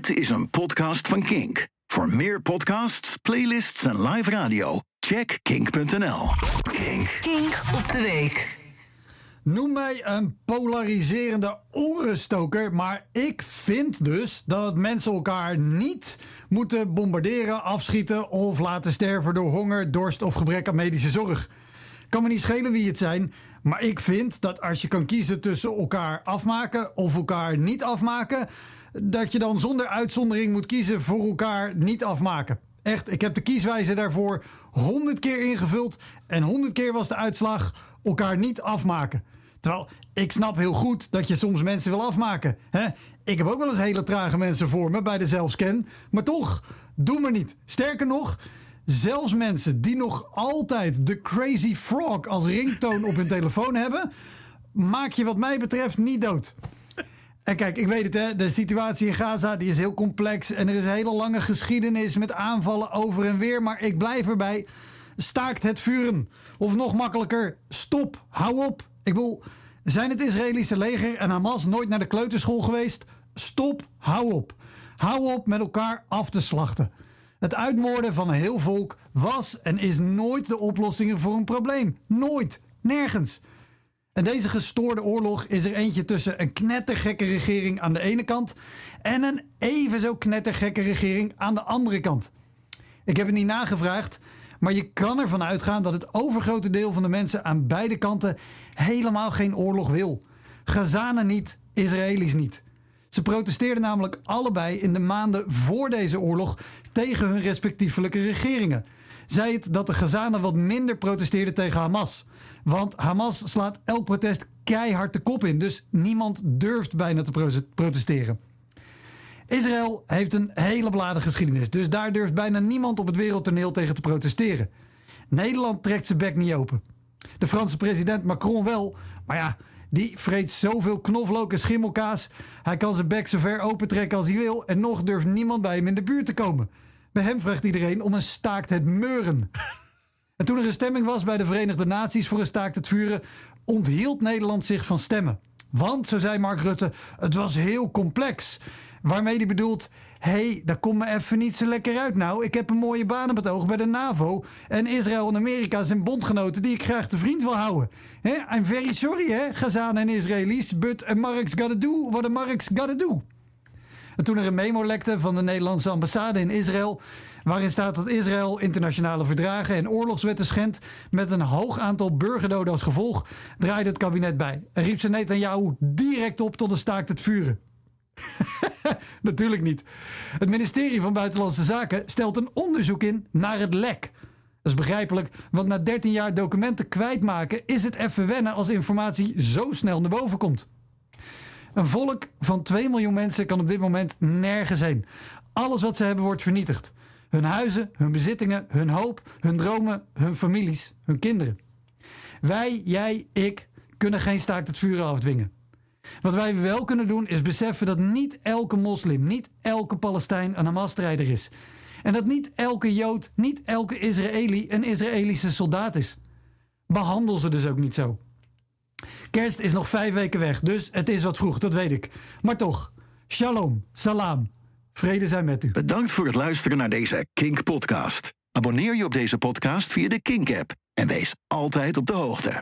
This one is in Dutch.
Dit is een podcast van Kink. Voor meer podcasts, playlists en live radio, check kink.nl. Kink. Kink op de week. Noem mij een polariserende orenstoker, maar ik vind dus dat mensen elkaar niet moeten bombarderen, afschieten of laten sterven door honger, dorst of gebrek aan medische zorg. Kan me niet schelen wie het zijn, maar ik vind dat als je kan kiezen tussen elkaar afmaken of elkaar niet afmaken, dat je dan zonder uitzondering moet kiezen voor elkaar niet afmaken. Echt, ik heb de kieswijze daarvoor honderd keer ingevuld en honderd keer was de uitslag elkaar niet afmaken. Terwijl ik snap heel goed dat je soms mensen wil afmaken. Hè? Ik heb ook wel eens hele trage mensen voor me bij de zelfscan. Maar toch, doe maar niet. Sterker nog, zelfs mensen die nog altijd de Crazy Frog als ringtoon op hun telefoon hebben, maak je wat mij betreft niet dood. En kijk, ik weet het, hè, de situatie in Gaza die is heel complex en er is een hele lange geschiedenis met aanvallen over en weer. Maar ik blijf erbij. Staakt het vuren. Of nog makkelijker, stop, hou op. Ik bedoel, zijn het Israëlische leger en Hamas nooit naar de kleuterschool geweest? Stop, hou op. Hou op met elkaar af te slachten. Het uitmoorden van een heel volk was en is nooit de oplossing voor een probleem. Nooit. Nergens. En deze gestoorde oorlog is er eentje tussen een knettergekke regering aan de ene kant en een even zo knettergekke regering aan de andere kant. Ik heb het niet nagevraagd, maar je kan ervan uitgaan dat het overgrote deel van de mensen aan beide kanten helemaal geen oorlog wil. Gazanen niet, Israëli's niet. Ze protesteerden namelijk allebei in de maanden voor deze oorlog tegen hun respectievelijke regeringen. Zij het dat de Gazanen wat minder protesteerden tegen Hamas. Want Hamas slaat elk protest keihard de kop in, dus niemand durft bijna te protesteren. Israël heeft een hele beladen geschiedenis, dus daar durft bijna niemand op het wereldtoneel tegen te protesteren. Nederland trekt zijn bek niet open. De Franse president Macron wel, maar ja, die vreet zoveel knoflook en schimmelkaas. Hij kan zijn bek zo ver opentrekken als hij wil en nog durft niemand bij hem in de buurt te komen. Bij hem vraagt iedereen om een staakt het meuren. En toen er een stemming was bij de Verenigde Naties voor een staakt het vuren, onthield Nederland zich van stemmen. Want, zo zei Mark Rutte, het was heel complex. Waarmee hij bedoelt, hé, hey, dat komt me even niet zo lekker uit nou. Ik heb een mooie baan op het oog bij de NAVO. En Israël en Amerika zijn bondgenoten die ik graag te vriend wil houden. I'm very sorry, hè, Gazanen en Israëli's. But a Mark's gotta do what a Mark's gotta do. En toen er een memo lekte van de Nederlandse ambassade in Israël, waarin staat dat Israël internationale verdragen en oorlogswetten schendt met een hoog aantal burgerdoden als gevolg, draaide het kabinet bij en riep ze Netanyahu direct op tot een staakt het vuren. Natuurlijk niet. Het ministerie van Buitenlandse Zaken stelt een onderzoek in naar het lek. Dat is begrijpelijk, want na 13 jaar documenten kwijtmaken is het even wennen als informatie zo snel naar boven komt. Een volk van 2 miljoen mensen kan op dit moment nergens heen. Alles wat ze hebben wordt vernietigd. Hun huizen, hun bezittingen, hun hoop, hun dromen, hun families, hun kinderen. Wij, jij, ik kunnen geen staakt het vuren afdwingen. Wat wij wel kunnen doen is beseffen dat niet elke moslim, niet elke Palestijn een Hamas-strijder is. En dat niet elke Jood, niet elke Israëli een Israëlische soldaat is. Behandel ze dus ook niet zo. Kerst is nog vijf weken weg, dus het is wat vroeg, dat weet ik. Maar toch, shalom, salam, vrede zijn met u. Bedankt voor het luisteren naar deze Kink-podcast. Abonneer je op deze podcast via de Kink-app en wees altijd op de hoogte.